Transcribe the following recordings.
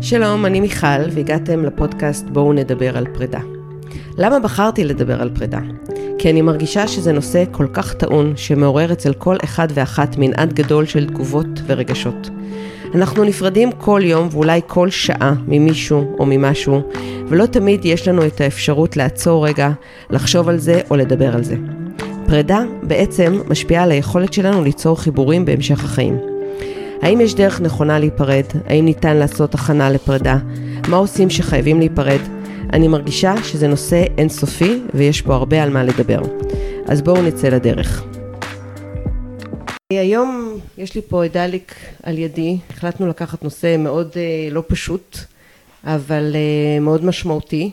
שלום, אני מיכל, והגעתם לפודקאסט בואו נדבר על פרידה. למה בחרתי לדבר על פרידה? כי אני מרגישה שזה נושא כל כך טעון, שמעורר אצל כל אחד ואחת מנעד גדול של תגובות ורגשות. אנחנו נפרדים כל יום ואולי כל שעה ממישהו או ממשהו, ולא תמיד יש לנו את האפשרות לעצור רגע, לחשוב על זה או לדבר על זה. פרידה בעצם משפיעה על היכולת שלנו ליצור חיבורים בהמשך החיים. האם יש דרך נכונה להיפרד? האם ניתן לעשות הכנה לפרידה? מה עושים שחייבים להיפרד? אני מרגישה שזה נושא אינסופי ויש פה הרבה על מה לדבר. אז בואו נצא לדרך. היום יש לי פה את דליק על ידי, החלטנו לקחת נושא מאוד אה, לא פשוט, אבל אה, מאוד משמעותי,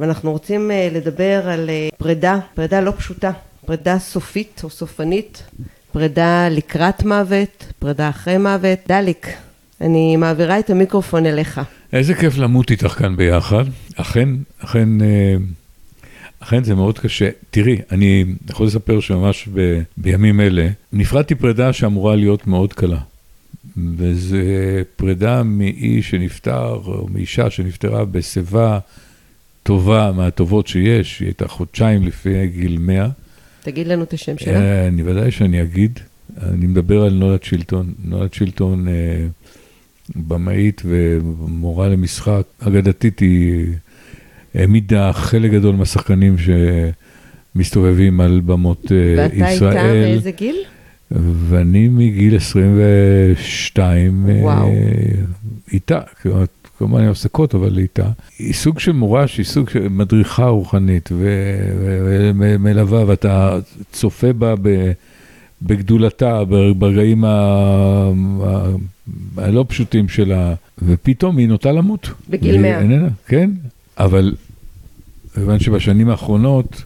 ואנחנו רוצים אה, לדבר על אה, פרידה, פרידה לא פשוטה, פרידה סופית או סופנית, פרידה לקראת מוות, פרידה אחרי מוות. דליק, אני מעבירה את המיקרופון אליך. איזה כיף למות איתך כאן ביחד. אכן, אכן, אה, אכן זה מאוד קשה. תראי, אני יכול לספר שממש ב, בימים אלה, נפרדתי פרידה שאמורה להיות מאוד קלה. וזה פרידה מאיש שנפטר, או מאישה שנפטרה בשיבה טובה, מהטובות שיש, היא הייתה חודשיים לפי גיל 100. תגיד לנו את השם שלה. אה, אני ודאי שאני אגיד, אני מדבר על נולד שילטון. נולד שילטון, אה, במאית ומורה למשחק, אגדתית, היא העמידה חלק גדול מהשחקנים שמסתובבים על במות אה, ואתה ישראל. איתה באיזה גיל? ואני מגיל 22 אה, וואו. איתה, כלומר, כמובן אני הפסקות, אבל איתה. היא סוג של מורה שהיא סוג של מדריכה רוחנית ומלווה, ואתה צופה בה בגדולתה, ברגעים ה- הלא פשוטים שלה, ופתאום היא נוטה למות. בגיל והיא 100. איננה, כן, אבל כיוון שבשנים האחרונות,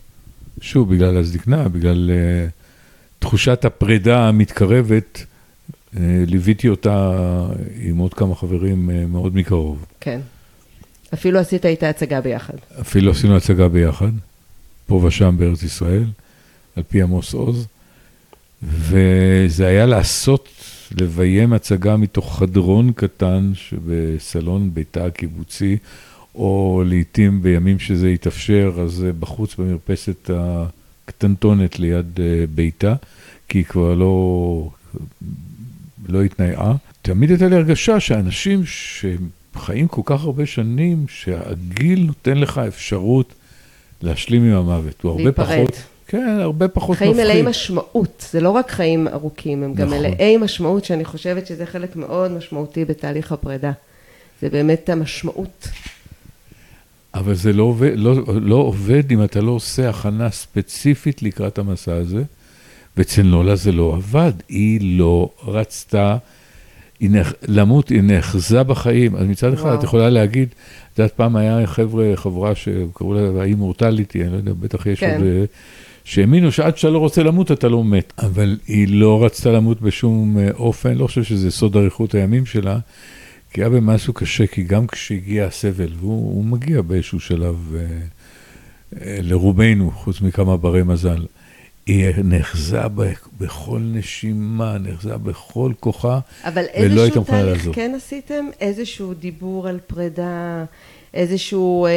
שוב, בגלל הזקנה, בגלל uh, תחושת הפרידה המתקרבת, ליוויתי אותה עם עוד כמה חברים uh, מאוד מקרוב. כן. אפילו עשית איתה הצגה ביחד. אפילו עשינו הצגה ביחד, פה ושם בארץ ישראל, על פי עמוס עוז, וזה היה לעשות, לביים הצגה מתוך חדרון קטן שבסלון ביתה הקיבוצי, או לעתים בימים שזה יתאפשר, אז אה, בחוץ במרפסת הקטנטונת ליד אה, ביתה, כי היא כבר לא, לא התנייעה. תמיד הייתה לי הרגשה שאנשים שחיים כל כך הרבה שנים, שהגיל נותן לך אפשרות להשלים עם המוות. הוא הרבה להיפרד. פחות, כן, הרבה פחות חיים מפחיד. מלאי משמעות, זה לא רק חיים ארוכים, הם גם נכון. מלאי משמעות, שאני חושבת שזה חלק מאוד משמעותי בתהליך הפרידה. זה באמת המשמעות. אבל זה לא עובד, לא, לא עובד אם אתה לא עושה הכנה ספציפית לקראת המסע הזה, ואצל נולה זה לא עבד, היא לא רצתה היא נח, למות, היא נאחזה בחיים. אז מצד אחד. את יכולה להגיד, את יודעת, פעם היה חבר'ה, חברה שקראו לה האימורטליטי, אני לא יודע, בטח יש כן. עוד... אה, שהאמינו שעד שאתה לא רוצה למות, אתה לא מת. אבל היא לא רצתה למות בשום אה, אופן, לא חושב שזה סוד אריכות הימים שלה, כי היה במשהו קשה, כי גם כשהגיע הסבל, והוא הוא מגיע באיזשהו שלב אה, אה, לרובנו, חוץ מכמה ברי מזל, היא נחזה בכל נשימה, נחזה בכל כוחה, אבל ולא הייתה איזשהו מוכנה תהליך לעזוב. כן עשיתם? איזשהו דיבור על פרידה, איזשהו אה,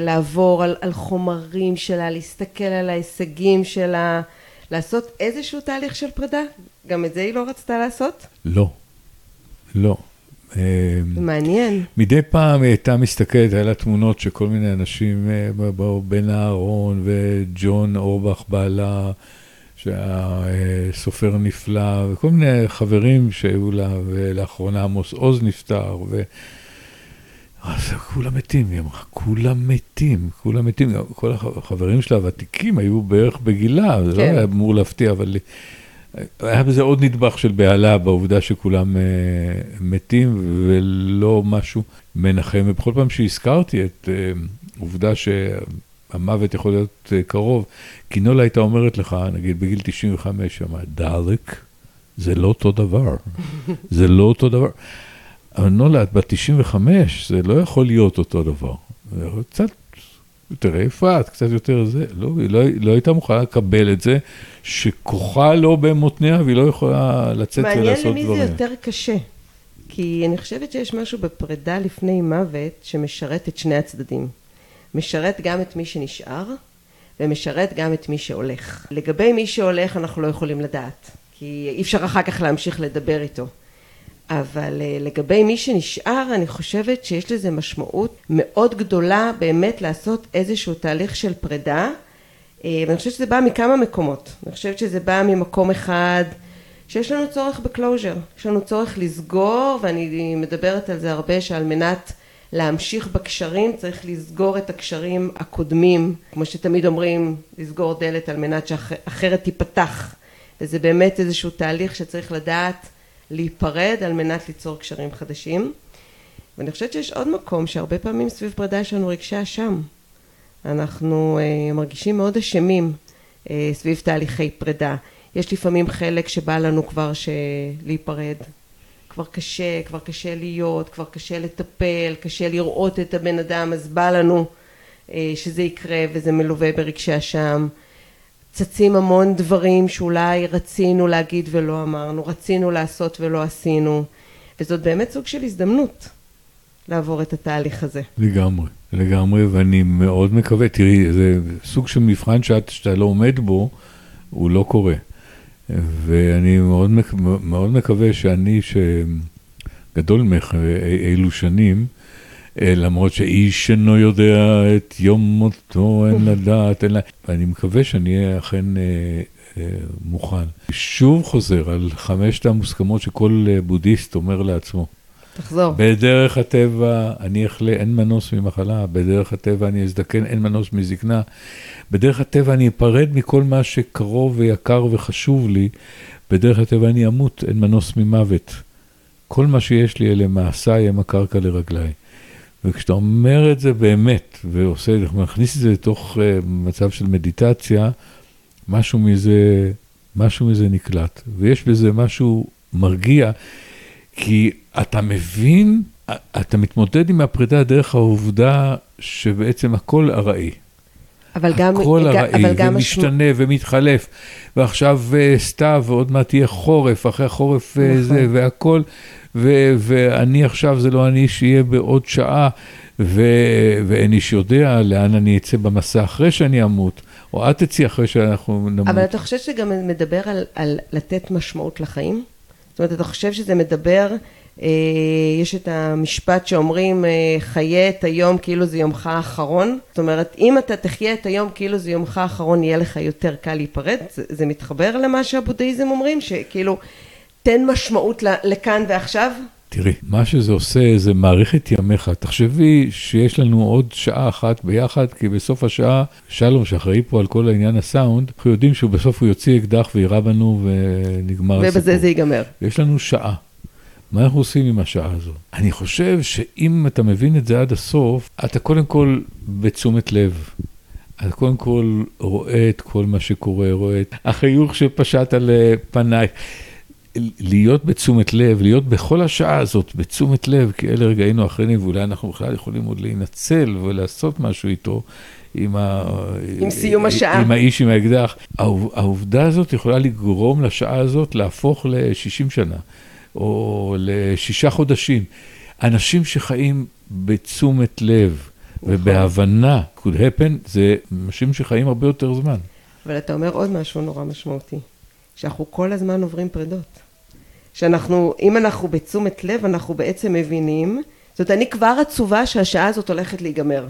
לעבור על, על חומרים שלה, להסתכל על ההישגים שלה, לעשות איזשהו תהליך של פרידה? גם את זה היא לא רצתה לעשות? לא, לא. אה, מעניין. מדי פעם היא הייתה מסתכלת, היה לה תמונות של כל מיני אנשים, אה, באו בן אהרון וג'ון אורבך בעלה, שהיה אה, סופר נפלא, וכל מיני חברים שהיו לה, ולאחרונה עמוס עוז נפטר, ו... אז כולם מתים, היא אמרה, כולם מתים, כולם מתים. כל החברים שלה הוותיקים היו בערך בגילה, זה לא כן. היה אמור להפתיע, אבל היה בזה עוד נדבך של בהלה בעובדה שכולם אה, מתים ולא משהו מנחם. ובכל פעם שהזכרתי את אה, עובדה שהמוות יכול להיות אה, קרוב, כי נולה הייתה אומרת לך, נגיד בגיל 95, היא אמרה, דלק, זה לא אותו דבר, זה לא אותו דבר. אבל נולה, את בת 95, זה לא יכול להיות אותו דבר. זה קצת יותר יפת, קצת יותר זה. לא, היא לא, לא הייתה מוכנה לקבל את זה, שכוחה לא במותניה והיא לא יכולה לצאת מעניין ולעשות למי דברים. זה יותר קשה. כי אני חושבת שיש משהו בפרידה לפני מוות שמשרת את שני הצדדים. משרת גם את מי שנשאר, ומשרת גם את מי שהולך. לגבי מי שהולך אנחנו לא יכולים לדעת, כי אי אפשר אחר כך להמשיך לדבר איתו. אבל אה, לגבי מי שנשאר, אני חושבת שיש לזה משמעות מאוד גדולה באמת לעשות איזשהו תהליך של פרידה, אה, ואני חושבת שזה בא מכמה מקומות. אני חושבת שזה בא ממקום אחד שיש לנו צורך בקלוז'ר, יש לנו צורך לסגור, ואני מדברת על זה הרבה, שעל מנת להמשיך בקשרים צריך לסגור את הקשרים הקודמים, כמו שתמיד אומרים, לסגור דלת על מנת שאחרת תיפתח, וזה באמת איזשהו תהליך שצריך לדעת להיפרד על מנת ליצור קשרים חדשים. ואני חושבת שיש עוד מקום שהרבה פעמים סביב פרידה יש לנו רגשי אשם. אנחנו אה, מרגישים מאוד אשמים אה, סביב תהליכי פרידה. יש לפעמים חלק שבא לנו כבר להיפרד. כבר קשה, כבר קשה להיות, כבר קשה לטפל, קשה לראות את הבן אדם, אז בא לנו אה, שזה יקרה וזה מלווה ברגשי אשם. צצים המון דברים שאולי רצינו להגיד ולא אמרנו, רצינו לעשות ולא עשינו, וזאת באמת סוג של הזדמנות לעבור את התהליך הזה. לגמרי, לגמרי, ואני מאוד מקווה, תראי, זה סוג של מבחן שאת, שאתה לא עומד בו, הוא לא קורה. ואני מאוד, מאוד מקווה שאני, שגדול ממך אילו שנים, אה, למרות שאיש אינו יודע את יום מותו, אין לדעת, אין לה... ואני מקווה שאני אהיה אכן אה, אה, מוכן. שוב חוזר על חמשת המוסכמות שכל אה, בודהיסט אומר לעצמו. תחזור. בדרך הטבע אני אחלה, אין מנוס ממחלה, בדרך הטבע אני אזדקן, אין מנוס מזקנה. בדרך הטבע אני אפרד מכל מה שקרוב ויקר וחשוב לי, בדרך הטבע אני אמות, אין מנוס ממוות. כל מה שיש לי אלה מעשיי הם הקרקע לרגליי. וכשאתה אומר את זה באמת, ועושה, מכניס את זה לתוך uh, מצב של מדיטציה, משהו מזה, משהו מזה נקלט. ויש בזה משהו מרגיע, כי אתה מבין, אתה מתמודד עם הפרידה דרך העובדה שבעצם הכל ארעי. אבל גם... הכל ארעי, ומשתנה השמ... ומתחלף. ועכשיו uh, סתיו, ועוד מעט תהיה חורף, אחרי החורף uh, נכון. זה, והכל. ו- ואני עכשיו, זה לא אני שיהיה בעוד שעה, ו- ואין איש יודע לאן אני אצא במסע אחרי שאני אמות, או את תצאי אחרי שאנחנו נמות. אבל אתה חושב שגם מדבר על, על לתת משמעות לחיים? זאת אומרת, אתה חושב שזה מדבר, אה, יש את המשפט שאומרים, אה, חיה את היום כאילו זה יומך האחרון. זאת אומרת, אם אתה תחיה את היום כאילו זה יומך האחרון, יהיה לך יותר קל להיפרד. זה, זה מתחבר למה שהבודהיזם אומרים, שכאילו... תן משמעות לכאן ועכשיו? תראי, מה שזה עושה זה מעריך את ימיך. תחשבי שיש לנו עוד שעה אחת ביחד, כי בסוף השעה, שלום שאחראי פה על כל העניין הסאונד, אנחנו יודעים שבסוף הוא יוציא אקדח ויירה בנו ונגמר ובזה הסיפור. ובזה זה ייגמר. יש לנו שעה. מה אנחנו עושים עם השעה הזו? אני חושב שאם אתה מבין את זה עד הסוף, אתה קודם כל בתשומת לב. אתה קודם כל רואה את כל מה שקורה, רואה את החיוך שפשט על פנייך. להיות בתשומת לב, להיות בכל השעה הזאת בתשומת לב, כי אלה רגעינו האחרונים, ואולי אנחנו בכלל יכולים עוד להינצל ולעשות משהו איתו. עם, ה... עם סיום השעה. עם האיש עם האקדח. העובדה הזאת יכולה לגרום לשעה הזאת להפוך ל-60 שנה, או לשישה חודשים. אנשים שחיים בתשומת לב נכון. ובהבנה, could happen, זה אנשים שחיים הרבה יותר זמן. אבל אתה אומר עוד משהו נורא משמעותי, שאנחנו כל הזמן עוברים פרידות. שאנחנו, אם אנחנו בתשומת לב, אנחנו בעצם מבינים, זאת אומרת, אני כבר עצובה שהשעה הזאת הולכת להיגמר.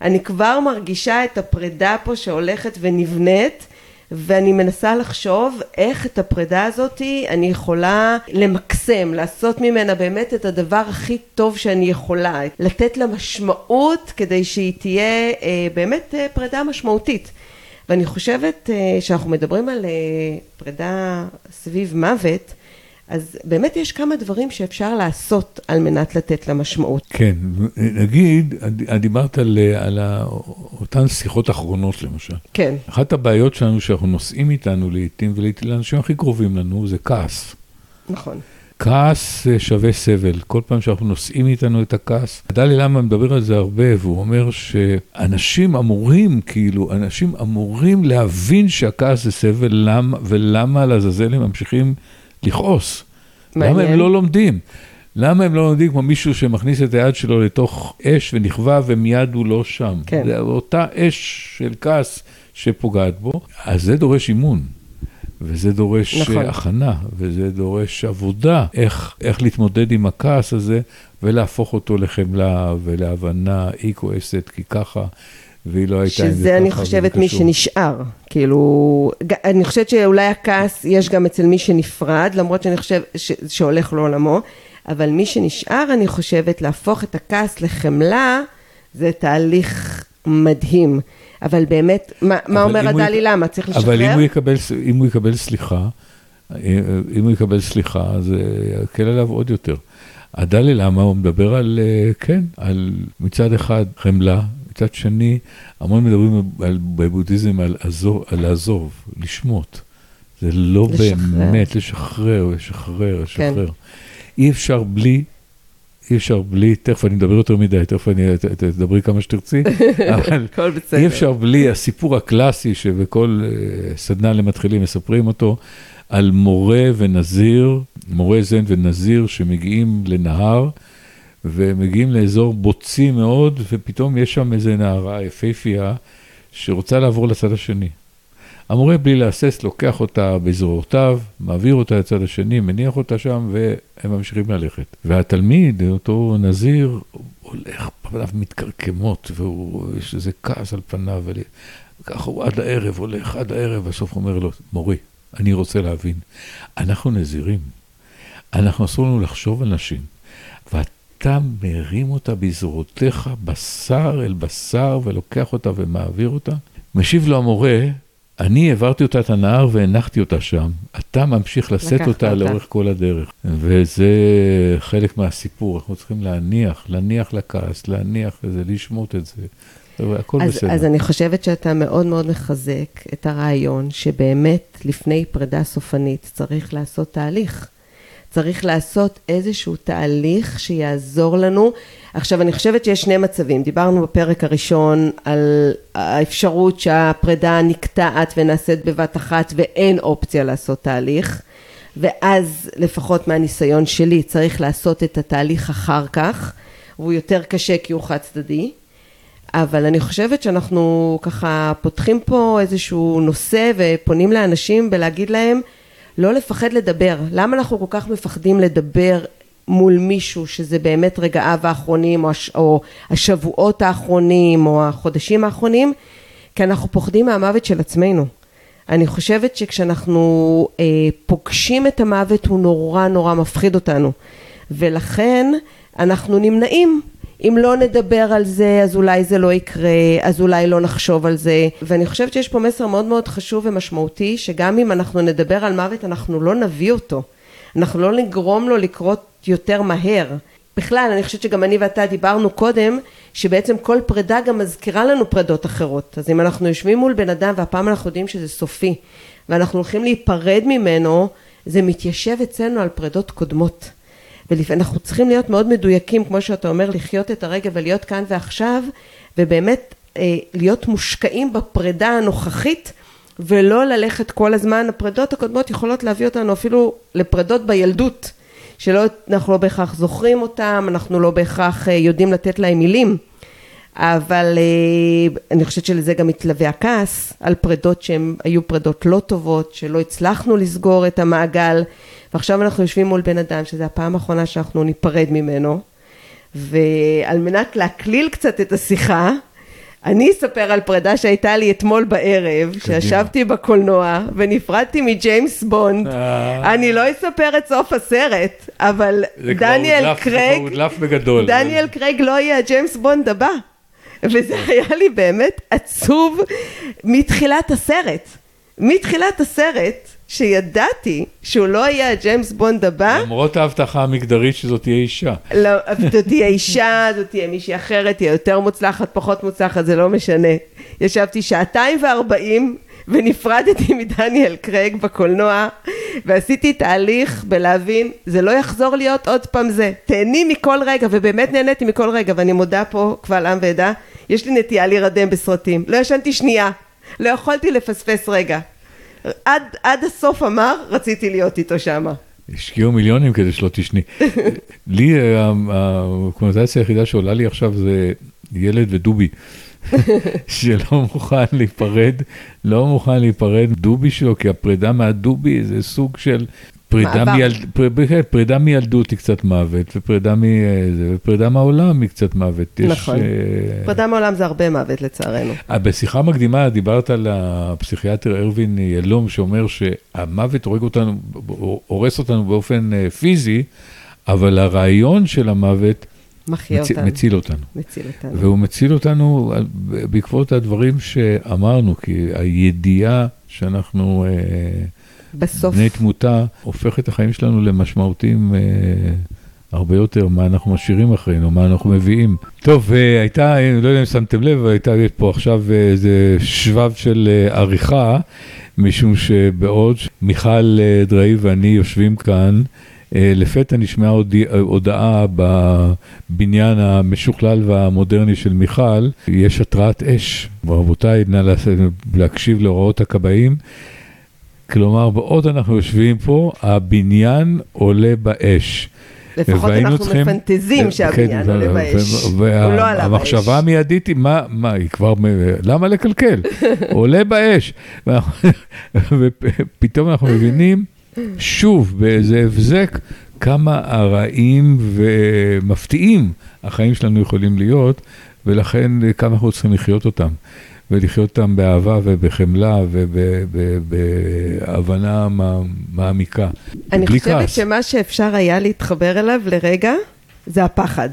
אני כבר מרגישה את הפרידה פה שהולכת ונבנית, ואני מנסה לחשוב איך את הפרידה הזאת אני יכולה למקסם, לעשות ממנה באמת את הדבר הכי טוב שאני יכולה, לתת לה משמעות כדי שהיא תהיה אה, באמת אה, פרידה משמעותית. ואני חושבת אה, שאנחנו מדברים על אה, פרידה סביב מוות, אז באמת יש כמה דברים שאפשר לעשות על מנת לתת לה משמעות. כן, נגיד, דיברת על, על אותן שיחות אחרונות למשל. כן. אחת הבעיות שלנו שאנחנו נוסעים איתנו לעיתים, ולעיתים לאנשים הכי קרובים לנו, זה כעס. נכון. כעס שווה סבל. כל פעם שאנחנו נושאים איתנו את הכעס, דלי למה מדבר על זה הרבה, והוא אומר שאנשים אמורים, כאילו, אנשים אמורים להבין שהכעס זה סבל, למה, ולמה לעזאזל הם ממשיכים לכעוס. מעניין. למה הם לא לומדים? למה הם לא לומדים כמו מישהו שמכניס את היד שלו לתוך אש ונכווה ומיד הוא לא שם? כן. זה אותה אש של כעס שפוגעת בו, אז זה דורש אימון. וזה דורש נכון. נכון. הכנה, וזה דורש עבודה, איך, איך להתמודד עם הכעס הזה ולהפוך אותו לחמלה ולהבנה, היא כועסת כי ככה, והיא לא הייתה שזה אני חושבת מי קשור. שנשאר, כאילו, אני חושבת שאולי הכעס יש גם אצל מי שנפרד, למרות שאני חושבת ש- שהולך לעולמו, אבל מי שנשאר, אני חושבת, להפוך את הכעס לחמלה, זה תהליך מדהים. אבל באמת, מה, מה אבל אומר אם הוא הדלי יק- למה? צריך לשחרר? אבל אם הוא יקבל, אם הוא יקבל סליחה, אם הוא יקבל סליחה, זה יקל עליו עוד יותר. הדלי למה הוא מדבר על, אה, כן, על מצד אחד חמלה, מצד שני, המון מדברים על, בבודהיזם על, עזוב, על לעזוב, לשמוט. זה לא לשחרר. באמת לשחרר, לשחרר, כן. לשחרר. אי אפשר בלי, אי אפשר בלי, תכף אני מדבר יותר מדי, תכף אני, ת- תדברי כמה שתרצי, אבל. אי אפשר בלי הסיפור הקלאסי שבכל אה, סדנה למתחילים מספרים אותו, על מורה ונזיר, מורה זן ונזיר שמגיעים לנהר, ומגיעים לאזור בוצי מאוד, ופתאום יש שם איזה נערה יפהפייה שרוצה לעבור לצד השני. המורה בלי להסס לוקח אותה בזרועותיו, מעביר אותה לצד השני, מניח אותה שם, והם ממשיכים ללכת. והתלמיד, אותו נזיר, הולך, פניו מתקרקמות, ויש איזה כעס על פניו, וככה הוא עד הערב הולך, עד הערב, בסוף אומר לו, מורי, אני רוצה להבין, אנחנו נזירים, אנחנו אסור לנו לחשוב על נשים, ואתה מרים אותה בזרועותיך בשר אל בשר, ולוקח אותה ומעביר אותה. משיב לו המורה, אני העברתי אותה את הנהר והנחתי אותה שם, אתה ממשיך לשאת אותה אותה. לאורך כל הדרך. וזה חלק מהסיפור, אנחנו צריכים להניח, להניח לכעס, להניח לזה, לשמוט את זה, והכל אז, בסדר. אז אני חושבת שאתה מאוד מאוד מחזק את הרעיון שבאמת לפני פרידה סופנית צריך לעשות תהליך. צריך לעשות איזשהו תהליך שיעזור לנו. עכשיו, אני חושבת שיש שני מצבים. דיברנו בפרק הראשון על האפשרות שהפרידה נקטעת ונעשית בבת אחת ואין אופציה לעשות תהליך. ואז, לפחות מהניסיון שלי, צריך לעשות את התהליך אחר כך. והוא יותר קשה כי הוא חד צדדי. אבל אני חושבת שאנחנו ככה פותחים פה איזשהו נושא ופונים לאנשים בלהגיד להם לא לפחד לדבר. למה אנחנו כל כך מפחדים לדבר מול מישהו שזה באמת רגעיו האחרונים או, הש, או השבועות האחרונים או החודשים האחרונים? כי אנחנו פוחדים מהמוות של עצמנו. אני חושבת שכשאנחנו אה, פוגשים את המוות הוא נורא נורא מפחיד אותנו ולכן אנחנו נמנעים אם לא נדבר על זה אז אולי זה לא יקרה אז אולי לא נחשוב על זה. ואני חושבת שיש פה מסר מאוד מאוד חשוב ומשמעותי שגם אם אנחנו נדבר על מוות אנחנו לא נביא אותו. אנחנו לא נגרום לו לקרות יותר מהר. בכלל אני חושבת שגם אני ואתה דיברנו קודם שבעצם כל פרידה גם מזכירה לנו פרידות אחרות. אז אם אנחנו יושבים מול בן אדם והפעם אנחנו יודעים שזה סופי ואנחנו הולכים להיפרד ממנו זה מתיישב אצלנו על פרידות קודמות ואנחנו צריכים להיות מאוד מדויקים כמו שאתה אומר לחיות את הרגע ולהיות כאן ועכשיו ובאמת אה, להיות מושקעים בפרידה הנוכחית ולא ללכת כל הזמן. הפרידות הקודמות יכולות להביא אותנו אפילו לפרידות בילדות שלא אנחנו לא בהכרח זוכרים אותם אנחנו לא בהכרח אה, יודעים לתת להם מילים. אבל אה, אני חושבת שלזה גם מתלווה הכעס על פרידות שהן היו פרידות לא טובות שלא הצלחנו לסגור את המעגל ועכשיו אנחנו יושבים מול בן אדם שזו הפעם האחרונה שאנחנו ניפרד ממנו ועל מנת להקליל קצת את השיחה אני אספר על פרידה שהייתה לי אתמול בערב שישבתי בקולנוע ונפרדתי מג'יימס בונד אה. אני לא אספר את סוף הסרט אבל דניאל הודלף- זה כבר קרייג הודלף בגדול. דניאל קרייג לא יהיה הג'יימס בונד הבא וזה היה לי באמת עצוב מתחילת הסרט מתחילת הסרט שידעתי שהוא לא יהיה הג'יימס בונד הבא למרות ההבטחה המגדרית שזאת תהיה אישה. לא, זאת תהיה אישה, זאת תהיה מישהי אחרת, תהיה יותר מוצלחת, פחות מוצלחת, זה לא משנה. ישבתי שעתיים וארבעים ונפרדתי מדניאל קרייג בקולנוע ועשיתי תהליך בלהבין, זה לא יחזור להיות עוד פעם זה. תהני מכל רגע, ובאמת נהניתי מכל רגע, ואני מודה פה קבל עם ועדה, יש לי נטייה להירדם בסרטים. לא ישנתי שנייה, לא יכולתי לפספס רגע. עד, עד הסוף אמר, רציתי להיות איתו שמה. השקיעו מיליונים כדי שלא תשני. לי, ה- הקונוטציה היחידה שעולה לי עכשיו זה ילד ודובי, שלא מוכן להיפרד, לא מוכן להיפרד דובי שלו, כי הפרידה מהדובי זה סוג של פרידה. מילד, פר, פרידה מילדות היא קצת מוות, ופרידה, מ, זה, ופרידה מהעולם היא קצת מוות. יש, נכון. אה, פרידה מעולם זה הרבה מוות לצערנו. אה, בשיחה מקדימה דיברת על הפסיכיאטר ארווין ילום, שאומר שהמוות הורג אותנו, הורס אותנו באופן אה, פיזי, אבל הרעיון של המוות מחיה מצי, אותנו. מציל אותנו. מציל אותנו. והוא מציל אותנו בעקבות הדברים שאמרנו, כי הידיעה שאנחנו אה, בסוף, בני תמותה, הופך את החיים שלנו למשמעותיים. אה, הרבה יותר מה אנחנו משאירים אחרינו, מה אנחנו מביאים. טוב, אה, הייתה, אה, לא יודע אם שמתם לב, הייתה פה עכשיו אה, איזה שבב של אה, עריכה, משום שבעוד מיכל אה, דראי ואני יושבים כאן, אה, לפתע נשמעה הודי- הודעה בבניין המשוכלל והמודרני של מיכל, יש התרעת אש. רבותיי, נא להקשיב להוראות הכבאים. כלומר, בעוד אנחנו יושבים פה, הבניין עולה באש. לפחות אנחנו צריכים- מפנטזים שהבניין כן, עולה באש. ו- הוא לא עלה באש. והמחשבה המיידית היא, מה, מה, היא כבר, למה לקלקל? עולה באש. ופתאום אנחנו מבינים, שוב, באיזה הבזק, כמה הרעים ומפתיעים החיים שלנו יכולים להיות, ולכן כמה אנחנו צריכים לחיות אותם. ולחיות אותם באהבה ובחמלה ובהבנה מעמיקה. אני חושבת. שמה שאפשר היה להתחבר אליו לרגע, זה הפחד.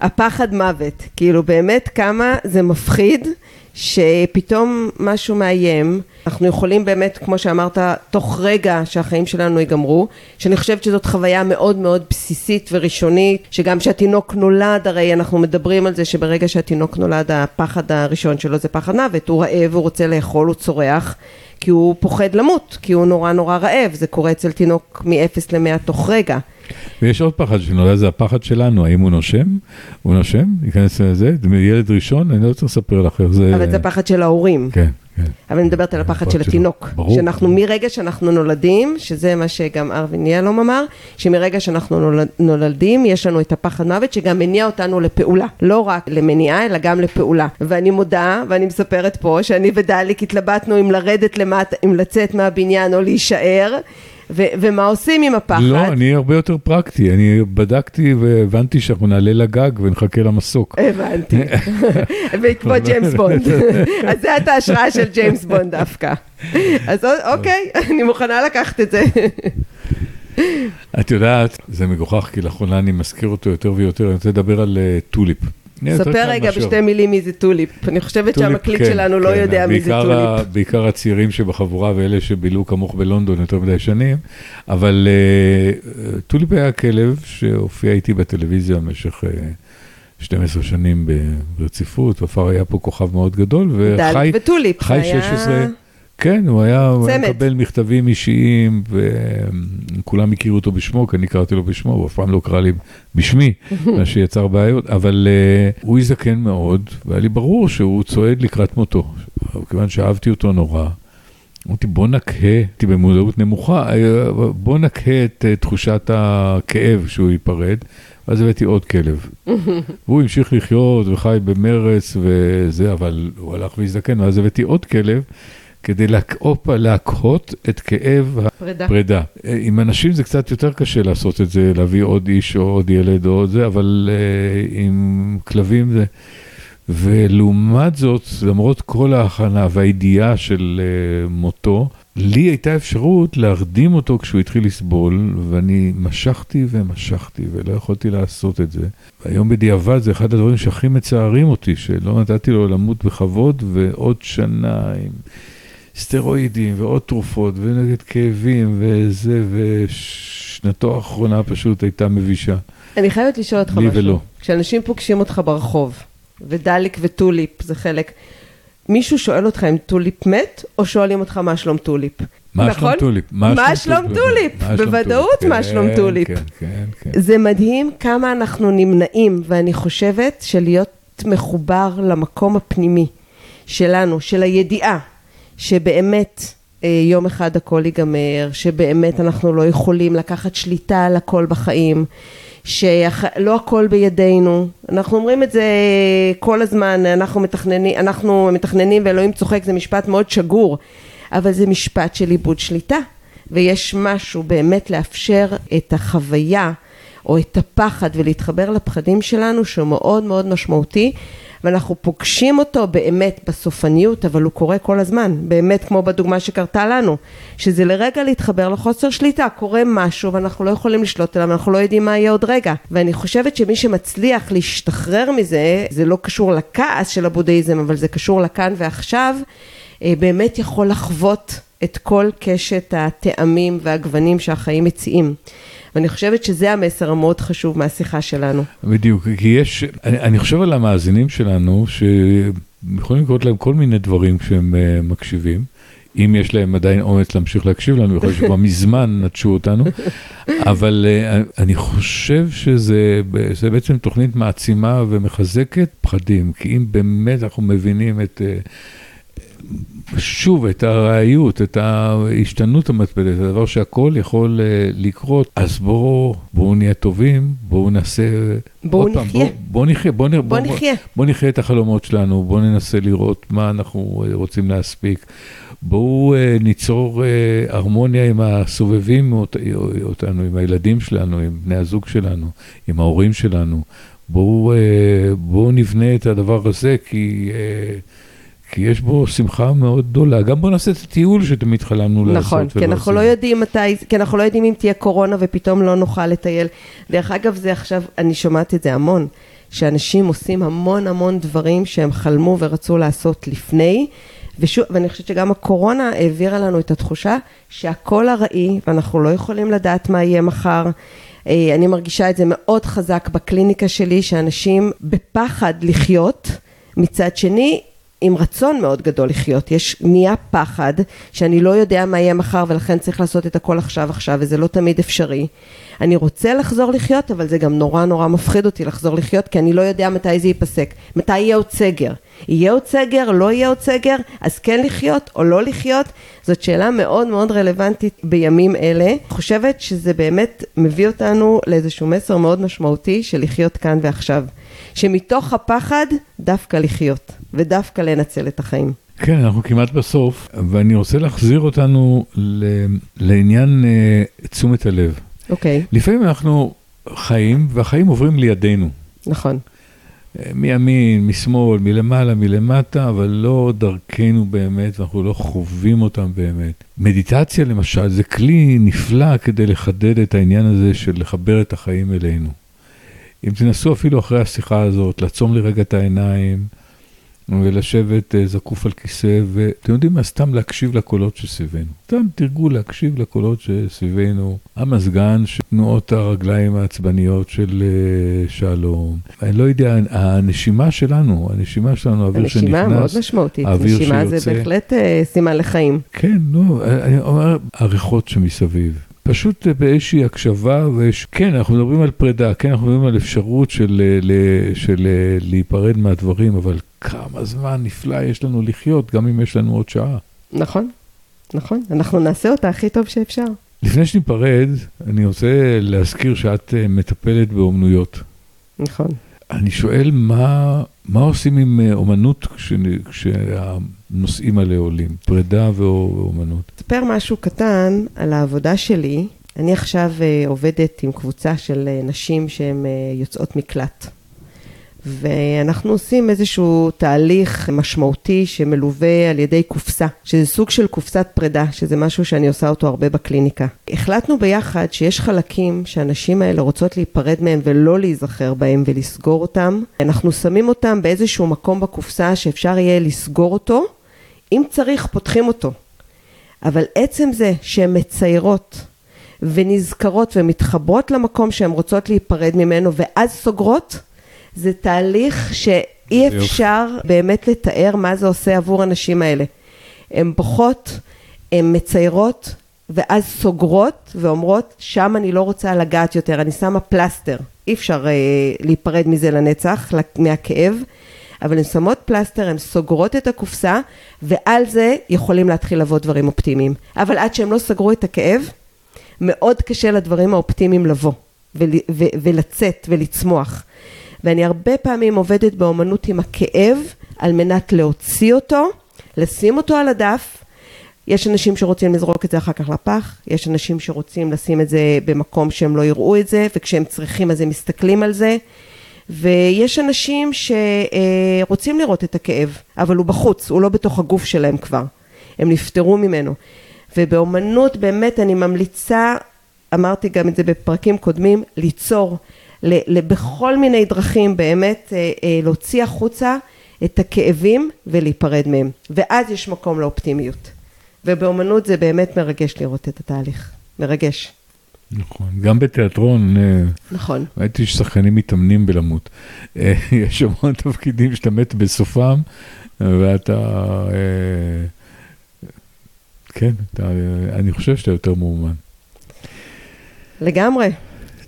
הפחד מוות. כאילו באמת כמה זה מפחיד שפתאום משהו מאיים, אנחנו יכולים באמת, כמו שאמרת, תוך רגע שהחיים שלנו ייגמרו, שאני חושבת שזאת חוויה מאוד מאוד בסיסית וראשונית, שגם כשהתינוק נולד, הרי אנחנו מדברים על זה שברגע שהתינוק נולד, הפחד הראשון שלו זה פחד מוות, הוא רעב, הוא רוצה לאכול, הוא צורח. כי הוא פוחד למות, כי הוא נורא נורא רעב, זה קורה אצל תינוק מ-0 ל-100 תוך רגע. ויש עוד פחד שנולד, זה הפחד שלנו, האם הוא נושם? הוא נושם? ייכנס לזה? זה ילד ראשון? אני לא צריך לספר לך איך זה... אבל זה פחד של ההורים. כן, כן. אבל אני מדברת על הפחד של. התינוק. ברור. שאנחנו מרגע שאנחנו נולדים, שזה מה שגם ארווין ילום אמר, שמרגע שאנחנו נולד- נולדים, יש לנו את הפחד מוות שגם מניע אותנו לפעולה. לא רק למניעה, אלא גם לפעולה. ואני מודה, ואני מספרת פה, שאני ודליק התלבטנו אם לרדת למטה, אם לצאת מהבניין או להישאר. ו- ומה עושים עם הפחד? לא, אני הרבה יותר פרקטי. אני בדקתי והבנתי שאנחנו נעלה לגג ונחכה למסוק. הבנתי. בעקבות ג'יימס בונד. אז זה את ההשראה של ג'יימס בונד דווקא. אז אוקיי, אני מוכנה לקחת את זה. את יודעת, זה מגוחך, כי לאחרונה אני מזכיר אותו יותר ויותר, אני רוצה לדבר על אה, טוליפ. יותר ספר רגע בשתי מילים מי זה טוליפ. אני חושבת שהמקליט כן, שלנו לא כן, יודע מי זה טוליפ. בעיקר הצעירים שבחבורה ואלה שבילו כמוך בלונדון יותר מדי שנים, אבל אה, טוליפ היה כלב שהופיע איתי בטלוויזיה במשך אה, 12 שנים ברציפות, ופר היה פה כוכב מאוד גדול, וחי דלק וטוליפ. חי זה היה- 16, כן, הוא היה. מקבל מכתבים אישיים, וכולם הכירו אותו בשמו, כי אני קראתי לו בשמו, הוא אף פעם לא קרא לי בשמי, מה שיצר בעיות, אבל uh, הוא הזדקן מאוד, והיה לי ברור שהוא צועד לקראת מותו. כיוון שאהבתי אותו נורא, אמרתי, בוא נקהה, הייתי במודעות נמוכה, אה, בוא נקהה את אה, תחושת הכאב שהוא ייפרד, ואז הבאתי עוד כלב. והוא המשיך לחיות וחי במרץ וזה, אבל הוא הלך והזדקן, ואז הבאתי עוד כלב. כדי להקהות, להקהות את כאב פרידה. הפרידה. אה, עם אנשים זה קצת יותר קשה לעשות את זה, להביא עוד איש או עוד ילד או עוד זה, אבל uh, עם כלבים זה... ולעומת זאת, למרות כל ההכנה והידיעה של uh, מותו, לי הייתה אפשרות להרדים אותו כשהוא התחיל לסבול, ואני משכתי ומשכתי ולא יכולתי לעשות את זה. והיום בדיעבד זה אחד הדברים שהכי מצערים אותי, שלא נתתי לו למות בכבוד, ועוד שנה עם סטרואידים ועוד תרופות ונגד כאבים וזה, ושנתו האחרונה פשוט הייתה מבישה. אני חייבת לשאול אותך לי משהו. ולא. כשאנשים פוגשים אותך ברחוב, ודליק וטוליפ זה חלק, מישהו שואל אותך אם טוליפ מת, או שואלים אותך מה שלום טוליפ? מה נכון? שלום טוליפ? מה שלום טוליפ? שלום בוודאות? מה שלום כן, טוליפ. כן, כן, כן. זה מדהים כמה אנחנו נמנעים, ואני חושבת שלהיות מחובר למקום הפנימי שלנו, של הידיעה, שבאמת אה, יום אחד הכל ייגמר, שבאמת אנחנו לא יכולים לקחת שליטה על הכל בחיים, שלא הכל בידינו. אנחנו אומרים את זה כל הזמן, אנחנו מתכננים, אנחנו מתכננים ואלוהים צוחק, זה משפט מאוד שגור, אבל זה משפט של איבוד שליטה, ויש משהו באמת לאפשר את החוויה או את הפחד ולהתחבר לפחדים שלנו שהוא מאוד מאוד משמעותי. ואנחנו פוגשים אותו באמת בסופניות, אבל הוא קורה כל הזמן, באמת כמו בדוגמה שקרתה לנו, שזה לרגע להתחבר לחוסר שליטה, קורה משהו ואנחנו לא יכולים לשלוט עליו, אנחנו לא יודעים מה יהיה עוד רגע. ואני חושבת שמי שמצליח להשתחרר מזה, זה לא קשור לכעס של הבודהיזם, אבל זה קשור לכאן ועכשיו, אה, באמת יכול לחוות את כל קשת הטעמים והגוונים שהחיים מציעים. ואני חושבת שזה המסר המאוד חשוב מהשיחה שלנו. בדיוק, כי יש, אני, אני חושב על המאזינים שלנו, שיכולים לקרות להם כל מיני דברים כשהם uh, מקשיבים. אם יש להם עדיין אומץ להמשיך להקשיב לנו, יכול להיות שכבר מזמן נטשו אותנו, אבל uh, אני חושב שזה בעצם תוכנית מעצימה ומחזקת פחדים, כי אם באמת אנחנו מבינים את... Uh, שוב, את הראיות, את ההשתנות המטפלת, הדבר שהכל יכול uh, לקרות, אז בואו בוא נהיה טובים, בואו נעשה... בואו נחיה. בואו בוא נחיה, בואו בוא, בוא, בוא, נחיה. בוא נחיה את החלומות שלנו, בואו ננסה לראות מה אנחנו אה, רוצים להספיק. בואו uh, ניצור uh, הרמוניה עם הסובבים אות, אותנו, עם הילדים שלנו, עם בני הזוג שלנו, עם ההורים שלנו. בואו uh, בוא נבנה את הדבר הזה, כי... Uh, כי יש בו שמחה מאוד גדולה. גם בוא נעשה את הטיול שתמיד חלמנו לעשות. נכון, כי אנחנו לא יודעים מתי, כי אנחנו לא יודעים אם תהיה קורונה ופתאום לא נוכל לטייל. דרך אגב, זה עכשיו, אני שומעת את זה המון, שאנשים עושים המון המון דברים שהם חלמו ורצו לעשות לפני. ושוב, ואני חושבת שגם הקורונה העבירה לנו את התחושה שהכל ארעי ואנחנו לא יכולים לדעת מה יהיה מחר. אה, אני מרגישה את זה מאוד חזק בקליניקה שלי, שאנשים בפחד לחיות, מצד שני עם רצון מאוד גדול לחיות, יש, נהיה פחד שאני לא יודע מה יהיה מחר ולכן צריך לעשות את הכל עכשיו עכשיו וזה לא תמיד אפשרי. אני רוצה לחזור לחיות אבל זה גם נורא נורא מפחיד אותי לחזור לחיות כי אני לא יודע מתי זה ייפסק, מתי יהיה עוד סגר. יהיה עוד סגר, לא יהיה עוד סגר, אז כן לחיות או לא לחיות, זאת שאלה מאוד מאוד רלוונטית בימים אלה. חושבת שזה באמת מביא אותנו לאיזשהו מסר מאוד משמעותי של לחיות כאן ועכשיו. שמתוך הפחד דווקא לחיות, ודווקא לנצל את החיים. כן, אנחנו כמעט בסוף, ואני רוצה להחזיר אותנו ל... לעניין uh, תשומת הלב. אוקיי. Okay. לפעמים אנחנו חיים, והחיים עוברים לידינו. נכון. אה, מימין, משמאל, מלמעלה, מלמטה, אבל לא דרכנו באמת, ואנחנו לא חווים אותם באמת. מדיטציה למשל, זה כלי נפלא כדי לחדד את העניין הזה של לחבר את החיים אלינו. אם תנסו אפילו אחרי השיחה הזאת, לעצום לרגע את העיניים ולשבת אה, זקוף על כיסא, ואתם יודעים מה? סתם להקשיב לקולות שסביבנו. סתם תרגו להקשיב לקולות שסביבנו. המזגן, תנועות הרגליים העצבניות של אה, שלום. אני לא יודע, הנשימה שלנו, הנשימה שלנו, האוויר שנכנס, הנשימה מאוד משמעותית. האוויר שיוצא. נשימה זה בהחלט אה, סימן לחיים. כן, לא, אני אומר, הריחות שמסביב. פשוט באיזושהי הקשבה, ויש, כן, אנחנו מדברים על פרידה, כן, אנחנו מדברים על אפשרות של, של, של להיפרד מהדברים, אבל כמה זמן נפלא יש לנו לחיות, גם אם יש לנו עוד שעה. נכון, נכון, אנחנו נעשה אותה הכי טוב שאפשר. לפני שניפרד, אני רוצה להזכיר שאת אה, מטפלת באומנויות. נכון. אני שואל, מה, מה עושים עם אה, אומנות כשהנושאים האלה עולים, פרידה ואומנות? אספר משהו קטן על העבודה שלי. אני עכשיו אה, עובדת עם קבוצה של אה, נשים שהן יוצאות מקלט. ואנחנו עושים איזשהו תהליך משמעותי שמלווה על ידי קופסה, שזה סוג של קופסת פרידה, שזה משהו שאני עושה אותו הרבה בקליניקה. החלטנו ביחד שיש חלקים שהנשים האלה רוצות להיפרד מהם ולא להיזכר בהם ולסגור אותם. אנחנו שמים אותם באיזשהו מקום בקופסה שאפשר יהיה לסגור אותו, אם צריך פותחים אותו. אבל עצם זה שהן מציירות ונזכרות ומתחברות למקום שהן רוצות להיפרד ממנו ואז סוגרות, זה תהליך שאי אפשר באמת לתאר מה זה עושה עבור הנשים האלה. הן בוכות, הן מציירות, ואז סוגרות ואומרות, שם אני לא רוצה לגעת יותר, אני שמה פלסטר. אי אפשר אה, להיפרד מזה לנצח, מהכאב, אבל הן שמות פלסטר, הן סוגרות את הקופסה, ועל זה יכולים להתחיל לבוא דברים אופטימיים. אבל עד שהם לא סגרו את הכאב, מאוד קשה לדברים האופטימיים לבוא, ול, ו, ולצאת ולצמוח. ואני הרבה פעמים עובדת באומנות עם הכאב, על מנת להוציא אותו, לשים אותו על הדף, יש אנשים שרוצים לזרוק את זה אחר כך לפח, יש אנשים שרוצים לשים את זה במקום שהם לא יראו את זה, וכשהם צריכים אז הם מסתכלים על זה, ויש אנשים שרוצים לראות את הכאב, אבל הוא בחוץ, הוא לא בתוך הגוף שלהם כבר, הם נפטרו ממנו. ובאומנות באמת אני ממליצה, אמרתי גם את זה בפרקים קודמים, ליצור בכל מיני דרכים באמת אה, אה, להוציא החוצה את הכאבים ולהיפרד מהם, ואז יש מקום לאופטימיות. ובאומנות זה באמת מרגש לראות את התהליך, מרגש. נכון, גם בתיאטרון, אה, נכון. ראיתי ששחקנים מתאמנים בלמות. יש המון תפקידים שאתה מת בסופם, ואתה, כן, אתה, אני חושב שאתה יותר מאומן. לגמרי.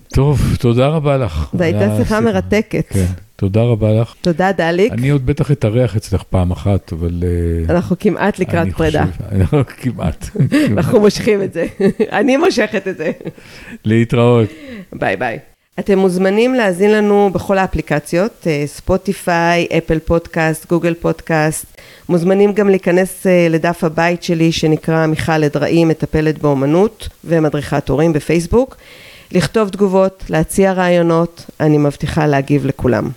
טוב, תודה רבה לך. זו הייתה שיחה מרתקת. כן. תודה רבה לך. תודה דליק. אני עוד בטח אתארח אצלך פעם אחת, אבל... אה, אנחנו כמעט לקראת פרידה. אנחנו כמעט. אנחנו מושכים את זה. אני מושכת את זה. להתראות. ביי ביי. אתם מוזמנים להאזין לנו בכל האפליקציות, אה, Spotify, Apple Podcast, Google Podcast. מוזמנים גם להיכנס אה, לדף הבית שלי שנקרא מיכל אדראי, מטפלת באומנות ומדריכת הורים בפייסבוק. לכתוב תגובות, להציע רעיונות, אני מבטיחה להגיב לכולם.